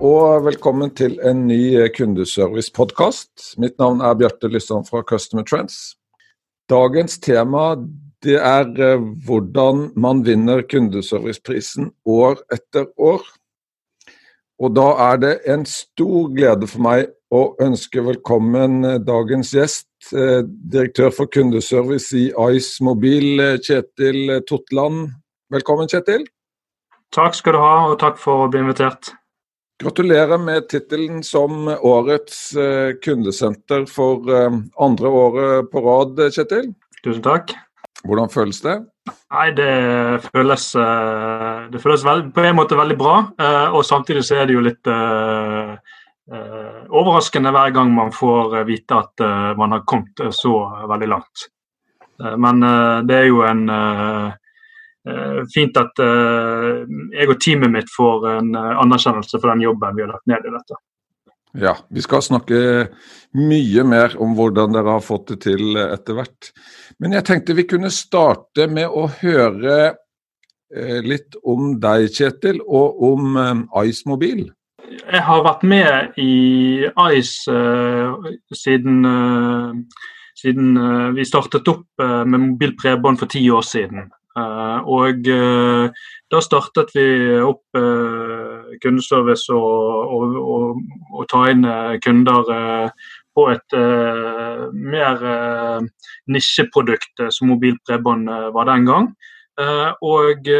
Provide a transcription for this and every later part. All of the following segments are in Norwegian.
og velkommen til en ny kundeservice-podkast. Mitt navn er Bjarte Lysson fra Customer Trends. Dagens tema det er eh, hvordan man vinner kundeserviceprisen år etter år. Og da er det en stor glede for meg å ønske velkommen eh, dagens gjest, eh, direktør for kundeservice i Ice Mobil, Kjetil Totland. Velkommen, Kjetil. Takk skal du ha, og takk for å bli invitert. Gratulerer med tittelen som årets kundesenter for andre året på rad, Kjetil. Tusen takk. Hvordan føles det? Nei, Det føles, det føles veld, på en måte veldig bra. Og samtidig så er det jo litt uh, uh, overraskende hver gang man får vite at uh, man har kommet så veldig langt. men det er jo en fint at jeg og teamet mitt får en anerkjennelse for den jobben vi har lagt ned i dette. Ja, vi skal snakke mye mer om hvordan dere har fått det til etter hvert. Men jeg tenkte vi kunne starte med å høre eh, litt om deg, Kjetil, og om eh, Ice Mobil. Jeg har vært med i Ice uh, siden, uh, siden uh, vi startet opp med mobilt bredbånd for ti år siden. Og da startet vi opp kundeservice og, og, og, og ta inn kunder på et mer nisjeprodukt som mobilt bredbånd var den gang. og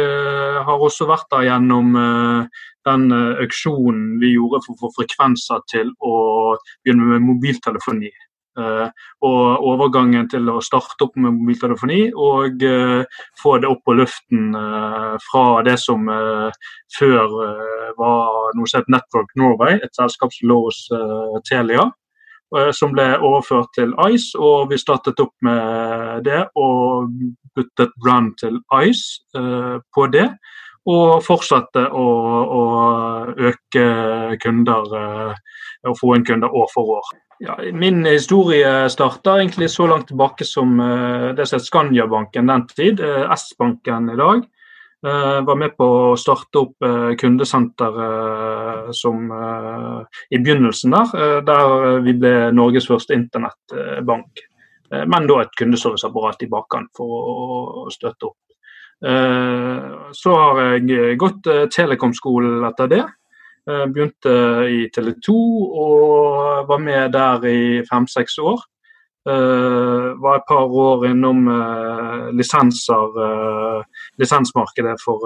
har også vært der gjennom den auksjonen vi gjorde for å få frekvenser til å begynne med mobiltelefoni. Uh, og overgangen til å starte opp med mobiltelefoni og uh, få det opp på luften uh, fra det som før var noe som Network Norway, et selskap som lå hos Telia. Som ble overført til Ice, og vi startet opp med det og byttet brand til Ice på det. Og fortsatte å, å øke kunder og få inn kunder år for år. Ja, min historie starta egentlig så langt tilbake som uh, det som Skandiabanken den tid. Uh, S-banken i dag. Uh, var med på å starte opp uh, kundesenter som i begynnelsen der. der vi ble Norges første internettbank. men da et kundeserviceapparat i bakkant for å, å støtte opp. så har jeg gått telekomskolen etter det. Eh, begynte i Tele2 og var med der i fem-seks år. Uh, var et par år innom uh, lisenser, lisensmarkedet for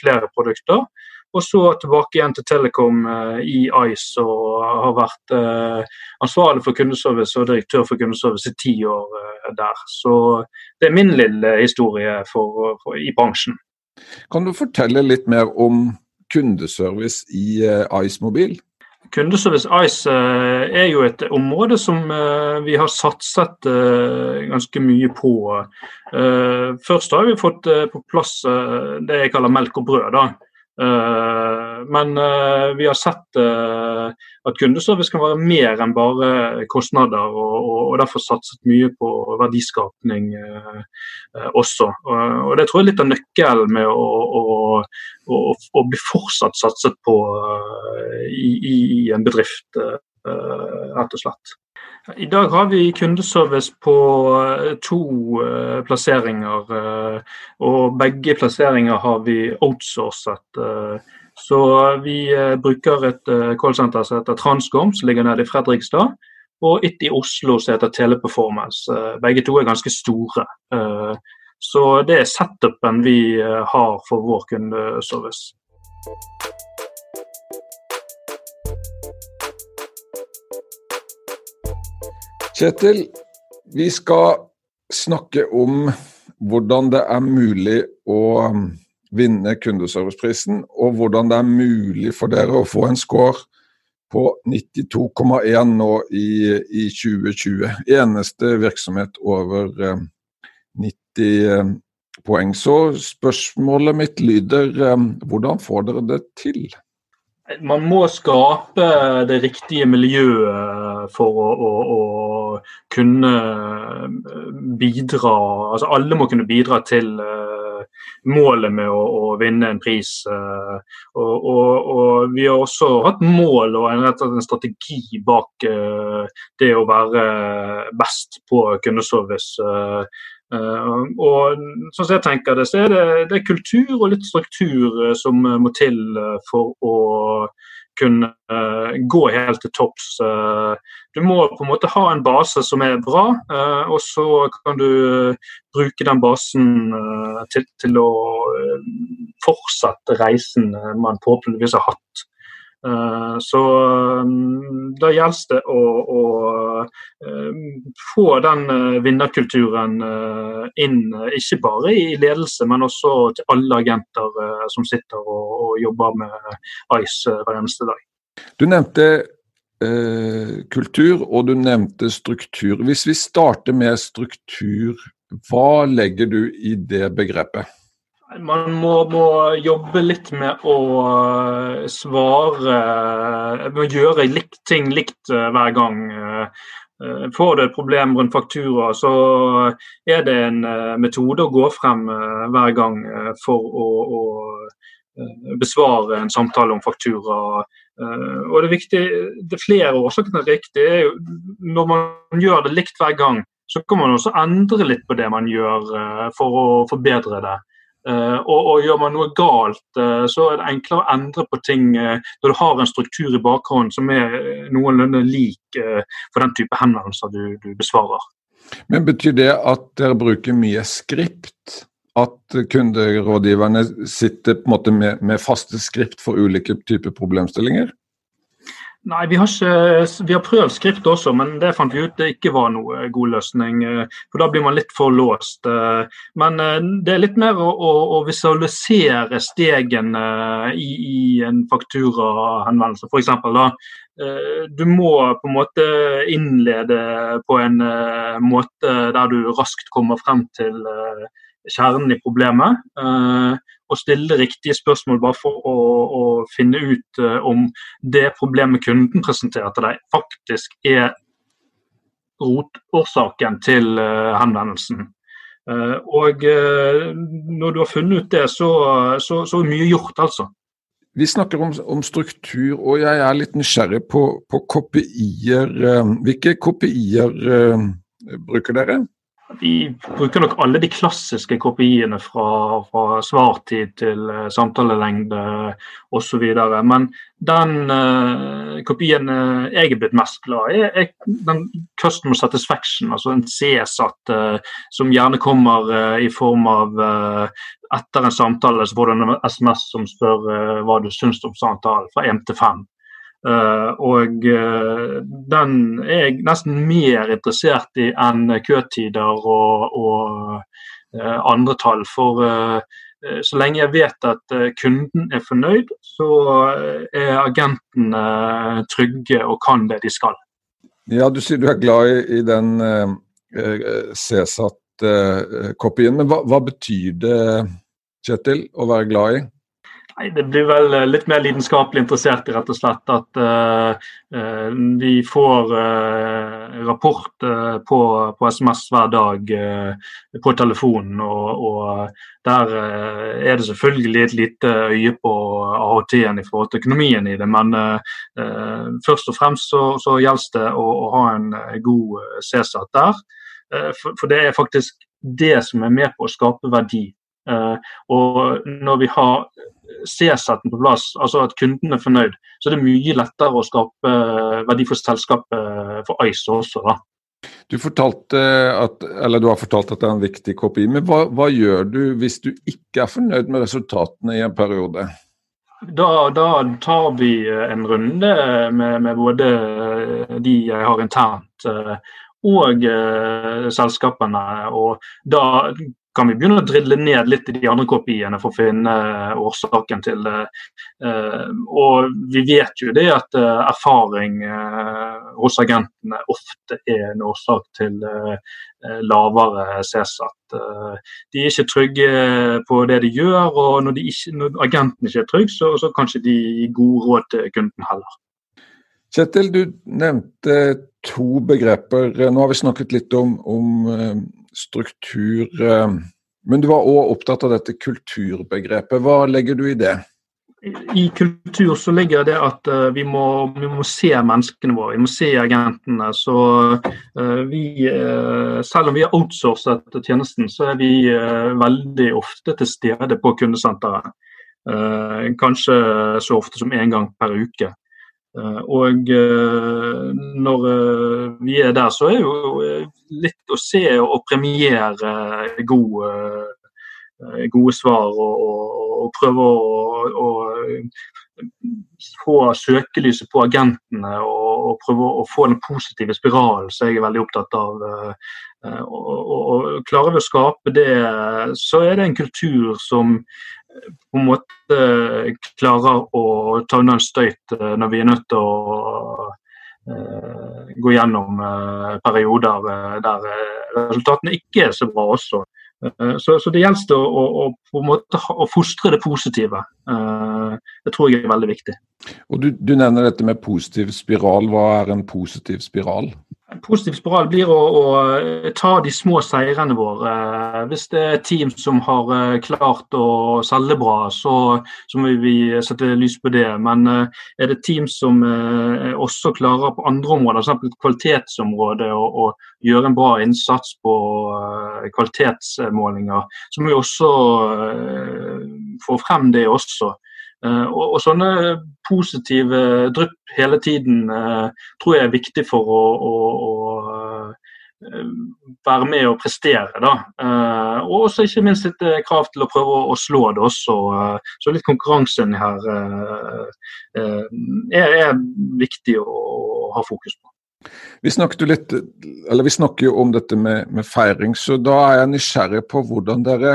flere produkter. Og så tilbake igjen til Telekom i Ice og har vært ansvarlig for kundeservice og direktør for kundeservice i ti år der. Så det er min lille historie for, for, i bransjen. Kan du fortelle litt mer om kundeservice i uh, Ice Mobil? Kundeservice Ice uh, er jo et område som uh, vi har satset ganske mye på. først har vi fått på plass det jeg kaller melk og brød. da. Eh, men eh, vi har sett eh, at kundeservice kan være mer enn bare kostnader, og derfor satset mye på verdiskapning også. Og Det tror jeg er litt av nøkkelen med å, å, å, å bli fortsatt satset på i, i en bedrift, rett og slett. I dag har vi kundeservice på eh, to uh, plasseringer. Uh, og begge plasseringer har vi outsourcet. Så vi bruker et callsenter som heter Transcom, som ligger nede i Fredrikstad. Og et i Oslo som heter Teleperformance. begge to er ganske store. så det er setupen vi har for vår kundeservice. Kjetil, vi skal snakke om hvordan det er mulig å um, vinne kundeserviceprisen, og hvordan det er mulig for dere å få en score på 92,1 nå i, i, 2020. Eneste virksomhet over 90 eh, poeng. Så spørsmålet mitt lyder hvordan får dere det til? Man må skape det riktige miljøet for å, å, å kunne bidra. Altså alle må kunne bidra til uh, målet med å, å, vinne en pris. Uh, og, og, og, vi har også hatt mål og en, en strategi bak det å være best på kundeservice. Uh, og sånn som jeg tenker det, så er det, det er kultur og litt struktur som må til for å kunne gå helt til topps. du må på en måte ha en base som er bra, og så kan du bruke den basen til, til å fortsette reisen man forhåpentligvis har hatt. Eh, så mm, da gjelder det å, å eh, få den eh, vinnerkulturen inn, ikke bare i ledelse, men også til alle agenter som sitter og, og jobber med Ice hver eneste dag. Du nevnte eh, kultur, og du nevnte struktur. Hvis vi starter med struktur, hva legger du i det begrepet? Man må, må, jobbe litt med å eh, svare Med å gjøre likt, ting likt eh, hver gang. Eh, får du et problem rundt faktura, så er det en metode å gå frem hver gang for å, å besvare en samtale om faktura. Og Det er viktig, det er flere årsaker til riktig. er jo Når man gjør det likt hver gang, så kan man også endre litt på det man gjør for å forbedre det. Uh, og, og, Gjør man noe galt, uh, så er det enklere å endre på ting uh, når du har en struktur i bakhånd som er noenlunde lik for den type henvendelser du, du, besvarer. Men Betyr det at dere bruker mye skript? At kunderådgiverne sitter på en måte med, med faste skript for ulike typer problemstillinger? Nei, vi har, ikke, vi har, prøvd skrift også, men det fant vi ut det ikke var noe god løsning. Eh, for da blir man litt for låst. Eh, men eh, det er litt mer å, å, å visualisere stegene i, i en fakturahenvendelse. F.eks. da du må på en måte innlede på en måte der du raskt kommer frem til kjernen i problemet og stille riktige spørsmål bare for å, å finne ut uh, om det problemet kunden presenterer til deg, faktisk er rotårsaken til uh, henvendelsen. Uh, og når du har funnet ut det, så, så, så er mye gjort, altså. Vi snakker om, om, struktur, og jeg er litt nysgjerrig på, på KPI-er. Hvilke KPI-er bruker dere? Vi bruker nok alle de klassiske kopiene fra, fra svartid til uh, samtalelengde osv. Men den uh, kopien uh, jeg er blitt mest glad i, er den customer satisfaction, altså en CSAT uh, som gjerne kommer i form av etter en samtale så får du en SMS som spør hva du syns om samtalen, fra 1 til 5. Uh, og uh, den er jeg nesten mer interessert i enn køtider og, og uh, andre tall. For så lenge jeg vet at kunden er fornøyd, så er agentene trygge og kan det de skal. Ja, Du sier du er glad i, i den CSAT-kopien, men hva, hva betyr det, Kjetil, å være glad i? Nei, Det blir vel eh, litt mer lidenskapelig interessert i rett og slett at uh, vi får uh, rapport uh, på, på, SMS hver dag på telefonen. Og, og der er det selvfølgelig et lite øye på AHT-en i forhold til økonomien i det. Men først og fremst så, så gjelder det å, å, ha en god CSAT der. For, for, det er faktisk det som er med på å skape verdi. Og når vi har C-setten på plass, altså at kunden er fornøyd, så er det mye lettere å skape eh, verdi for selskapet eh, for Ice også. da. Du, at, eller du har fortalt at det er en viktig KPI, men hva, hva gjør du hvis du ikke er fornøyd med resultatene i en periode? Da, da tar vi eh, en runde med, med, både de jeg har internt og selskapene. og Da kan vi begynne å drille ned litt i de andre kopiene for å finne årsaken til det. Og vi vet jo det at erfaring hos agentene ofte er en årsak til lavere CSAT. De er ikke trygge på det de gjør, og når, de ikke, når agenten ikke er trygg, så, så kanskje de gir gode råd til kunden heller. Kjetil, du nevnte to begreper. Nå har vi snakket litt om, om eh, struktur, eh, men du var òg opptatt av dette kulturbegrepet. Hva legger du i det? I kultur så ligger det at uh, vi, må, vi, må, se menneskene våre, vi må se agentene. Så vi, selv om vi har outsourcet tjenesten, så er vi veldig ofte til stede på kundesenteret. kanskje så ofte som én gang per uke. Eh, og eh, når eh, vi er der, så er jo litt å se og premiere gode, gode svar og, og, og prøve å, få søkelyset på agentene og, og, prøve å få den positive spiralen som jeg er veldig opptatt av. Og, Klarer vi å skape det, så er det en kultur som på en måte klarer å ta unna en støyt eh, når vi er nødt til å uh, gå gjennom perioder der resultatene ikke er så bra også. Så, så, det gjelder å, å, en måte, å, fostre det positive. det tror jeg er veldig viktig. Og du, du nevner dette med positiv spiral. Hva er en positiv spiral? Positiv spiral blir å, å, ta de små seirene våre. Hvis det er team som har eh, klart å selge bra, så, så må vi sette lys på det. Men eh, er det team som eh, også klarer på andre områder, f.eks. kvalitetsområdet, å gjøre en bra innsats på kvalitetsmålinger, så må vi også få frem det også. Uh, og, og, sånne positive drypp hele tiden uh, tror jeg er viktig for å, å, å uh, være med og prestere. Da. og ikke minst litt krav til å prøve å, å slå det også. så litt konkurransen her er, er, viktig å, ha fokus på. Vi litt, vi snakker jo om dette med, med feiring, så da er jeg nysgjerrig på hvordan dere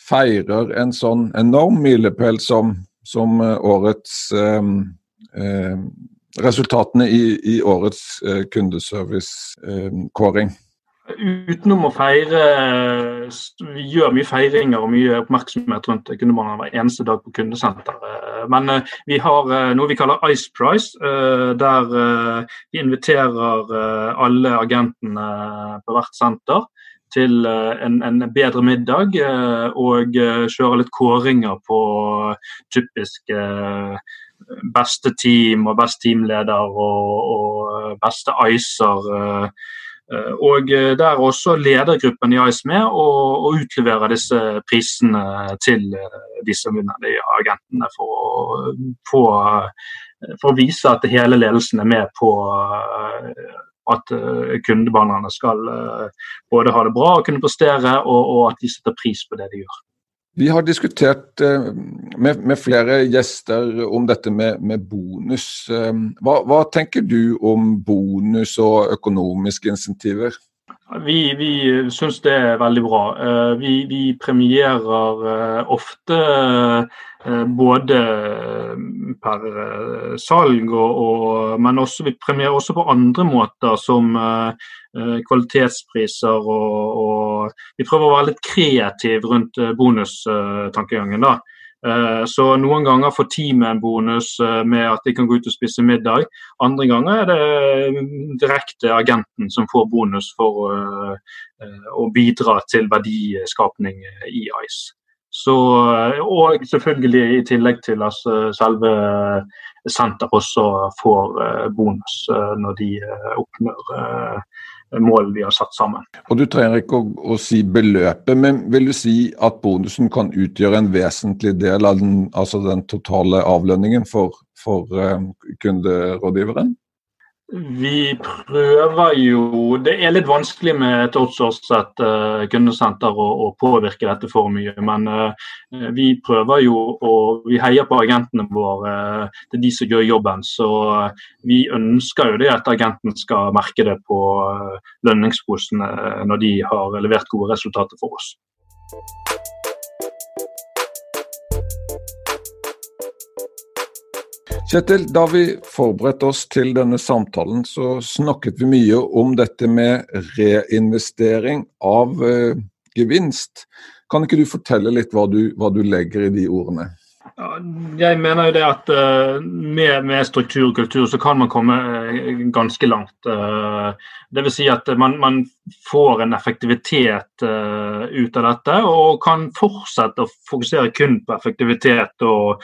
feirer en sånn enorm milepæl som som eh, årets eh, eh, Resultatene i, i årets kundeservice-kåring. Utenom å feire Vi gjør mye feiringer og mye oppmerksomhet rundt kundebehandlerne hver eneste dag på kundesenteret. Men vi har noe vi kaller Ice Price, der vi inviterer alle agentene på hvert senter til eh, en, en, bedre middag eh, og eh, kjøre litt kåringer på typisk beste team og beste teamleder og, og beste icer. Og der også ledergruppen i ICE med og, og utleverer disse prisene til disse vinnende agentene for å, for, for å vise at hele ledelsen er med på at kundebehandlerne skal uh, både ha det bra og kunne prestere, og, og, at de setter pris på det de gjør. Vi har diskutert uh, med, med, flere gjester om dette med, med bonus. Hva, hva, tenker du om bonus og økonomiske insentiver? Vi, vi syns det er veldig bra. Vi, vi premierer ofte Eh, både eh, per eh, salg, og, og, men også, vi premierer også på andre måter, som kvalitetspriser. Og, og, vi prøver å være litt kreative rundt bonustankegangen. da. Så Noen ganger får teamet en bonus med at de kan gå ut og spise middag. Andre ganger er det direkte agenten som får bonus for å bidra til verdiskapning i ICE. Så, og selvfølgelig i tillegg til at selve senter også får eh, bonus eh, når de eh, oppnår mål vi har satt sammen. Og Du trenger ikke å, å, si beløpet, men vil du si at bonusen kan utgjøre en vesentlig del av den, altså den totale avlønningen for, for kunderådgiveren? Vi prøver jo Det er litt vanskelig med et outsourcet uh, kundesenter å, påvirke dette for mye. Men uh, vi prøver jo og vi heier på agentene våre. Uh, det er de som gjør jobben. Så uh, vi ønsker jo det at agenten skal merke det på lønningsposene når de har levert gode resultater for oss. Kjetil, da vi forberedte oss til denne samtalen, så snakket vi mye om dette med reinvestering av eh, gevinst. Kan ikke du fortelle litt hva du, hva du legger i de ordene? Jeg mener jo det at uh, med, med, struktur og kultur så kan man komme uh, ganske langt. Dvs. det vil si at man, man får en effektivitet ut av dette, og kan fortsette å fokusere kun på effektivitet og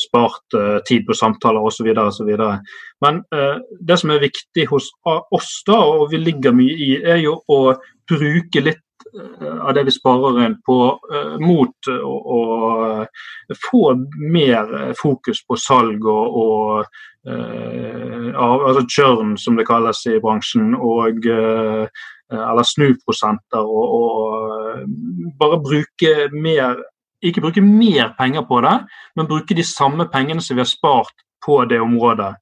spart tid på samtaler osv. osv. Men det som er viktig hos oss, da, og vi ligger mye i, er jo å bruke litt av det vi sparer inn på uh, mot å få mer fokus på salg og, og uh, altså churn, som det kalles i bransjen, og eller snuprosenter, og, og bare bruke mer ikke bruke mer penger på det, men bruke de samme pengene som vi har spart på det området.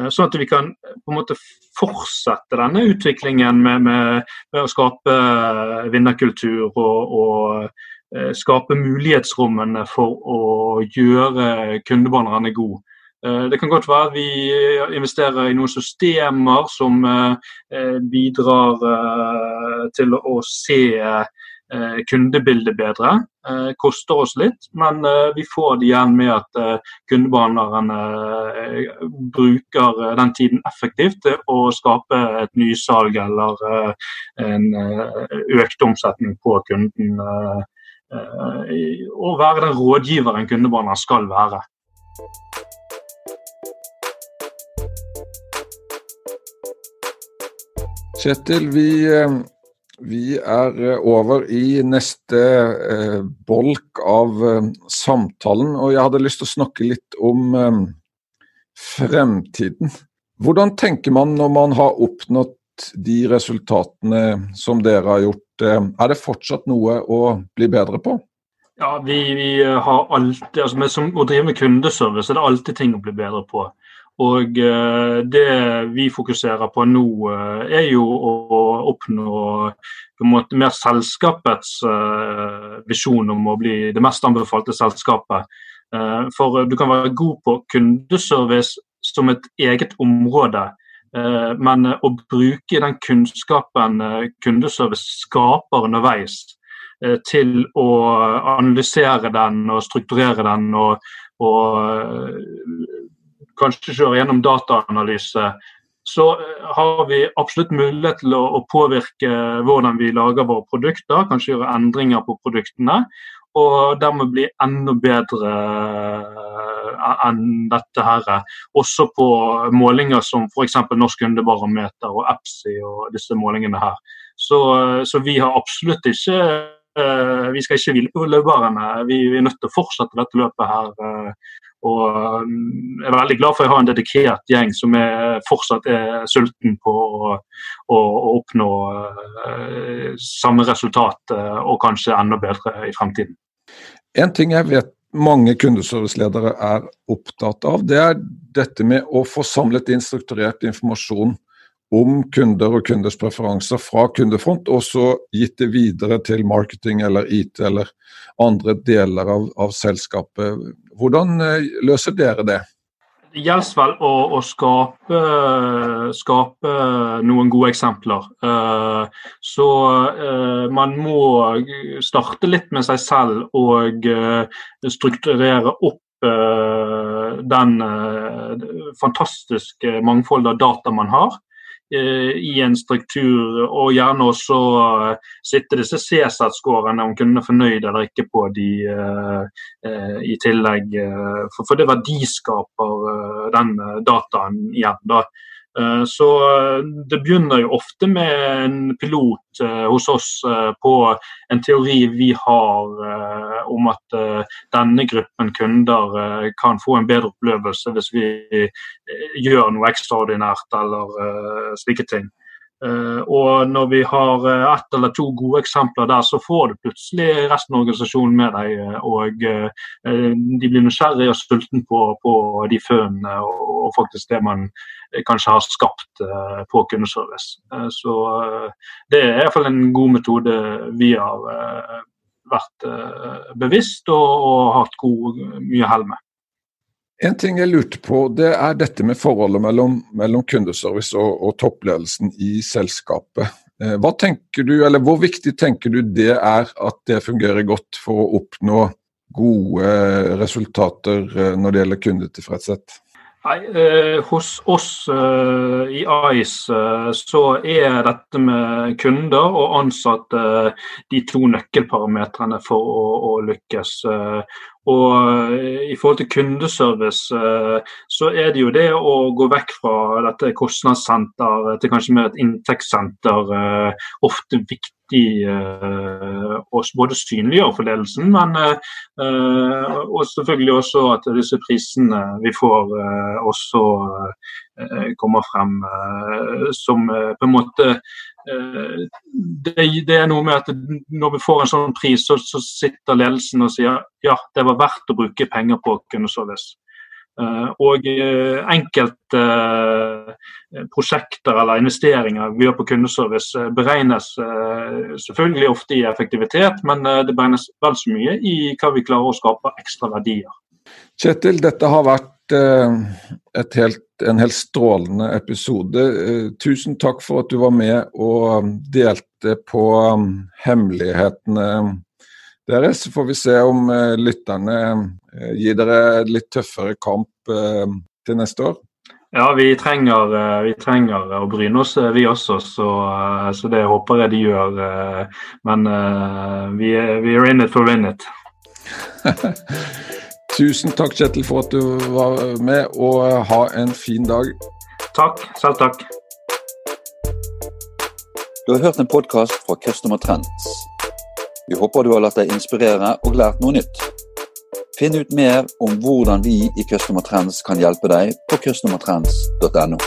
Eh, sånn at vi kan eh, på en måte fortsette denne utviklingen med, med, med å skape eh, vinnerkultur og, og, skape mulighetsrommene for å gjøre kundebanerne gode. Det kan godt være vi investerer i noen systemer som bidrar til å se kundebildet bedre. Eh, koster oss litt, men eh, vi får det igjen med at kundebehandlerne bruker den tiden effektivt til å skape et nysalg eller en økt omsetning på kunden. Og være den rådgiveren kundebehandleren skal være. Kjetil, vi vi er eh, over i neste eh, bolk av eh, samtalen, og jeg hadde lyst til å snakke litt om eh, fremtiden. Hvordan tenker man når man har oppnådd de resultatene som dere har gjort? Eh, er det fortsatt noe å bli bedre på? Ja, vi, vi har alltid, altså med, som, Å drive med kundeservice er det alltid ting å bli bedre på. Og eh, det vi fokuserer på nå, eh, er jo å oppnå på en måte mer selskapets eh, visjon om å bli det mest anbefalte selskapet. For du kan være god på kundeservice som et eget område. Men å bruke den kunnskapen kundeservice skaper underveis til å analysere den og strukturere den og, og kanskje kjøre gjennom dataanalyse, så eh, har vi absolutt mulighet til å, påvirke hvordan vi lager våre produkter, kanskje gjøre endringer på produktene. Og dermed bli enda bedre eh, enn dette her. Også på målinger som f.eks. Norsk kundebarometer og EPSI og disse målingene her. Så, eh, så vi har absolutt ikke vi skal ikke hvile på. Vi, vi, er nødt til å fortsette dette løpet her og um, jeg er veldig glad for jeg har en dedikert gjeng som er, fortsatt er sulten på å, å, å oppnå uh, samme resultat uh, og kanskje enda bedre i fremtiden. En ting jeg vet mange kundeserviceledere er opptatt av, det er dette med å få samlet inn strukturert informasjon om kunder og kunders preferanser fra kundefront, og så gitt det videre til marketing eller IT eller andre deler av, av selskapet. Hvordan eh, løser dere det? Det gjelder vel å, å skape, skape, noen gode eksempler. Eh, så eh, man må starte litt med seg selv og strukturere opp den fantastiske mangfoldet av data man har. Eh, i en struktur, og gjerne også uh, sitte disse CSAT-skårene om kundene er fornøyd eller ikke på de uh, i tillegg. For, det verdiskaper den dataen igjen. da. Eh, så eh, det begynner jo ofte med en pilot eh, hos oss på en teori vi har om at denne gruppen kunder kan få en bedre opplevelse hvis vi gjør noe ekstraordinært eller slike ting. Uh, og når vi har uh, ett eller to gode eksempler der, så får du plutselig resten av organisasjonen med deg. Og uh, de blir nysgjerrige og sultne på, på, de fønene og, og, faktisk det man kanskje har skapt på kundeservice. så det er iallfall en god metode vi har vært bevisst og, og hatt god, mye hell med. En ting jeg lurte på, det er dette med forholdet mellom, mellom kundeservice og, og, toppledelsen i selskapet. Hva tenker du, eller Hvor viktig tenker du det er at det fungerer godt for å oppnå gode resultater når det gjelder kundetilfredshet? Nei, eh, Hos oss eh, i Ice eh, så er dette med kunder og ansatte de to nøkkelparametrene for å, å lykkes. Og I forhold til kundeservice så er det jo det å gå vekk fra dette kostnadssenter til kanskje mer et inntektssenter ofte viktig viktig å både synliggjøre for ledelsen, men uh, og selvfølgelig også at disse prisene vi får, uh, også kommer frem som på en måte det, det, er noe med at Når vi får en sånn pris, så, så sitter ledelsen og sier ja, det var verdt å bruke penger på kundeservice. Eh, og eh, enkelte eh, prosjekter eller investeringer vi gjør på kundeservice beregnes selvfølgelig ofte i effektivitet, men det beregnes vel så mye i hva vi klarer å skape ekstra verdier. Kjetil, dette har vært helt, en helt strålende episode. Tusen takk for at du var med og delte på hemmelighetene deres. Så får vi se om lytterne gir dere litt tøffere kamp til neste år? Ja, vi trenger, eh, vi trenger, å bryne oss, eh, vi også. Så, eh, så, det håper jeg de gjør. Men vi er, vi er in it for win it. Tusen takk, Kjetil, for at du var med, og ha en fin dag. Takk. Selv takk. Du har hørt en podkast fra Customer Trends. Vi håper du har latt deg inspirere og lært noe nytt. Finn ut mer om hvordan vi i Customer Trends kan hjelpe deg på customertrends.no.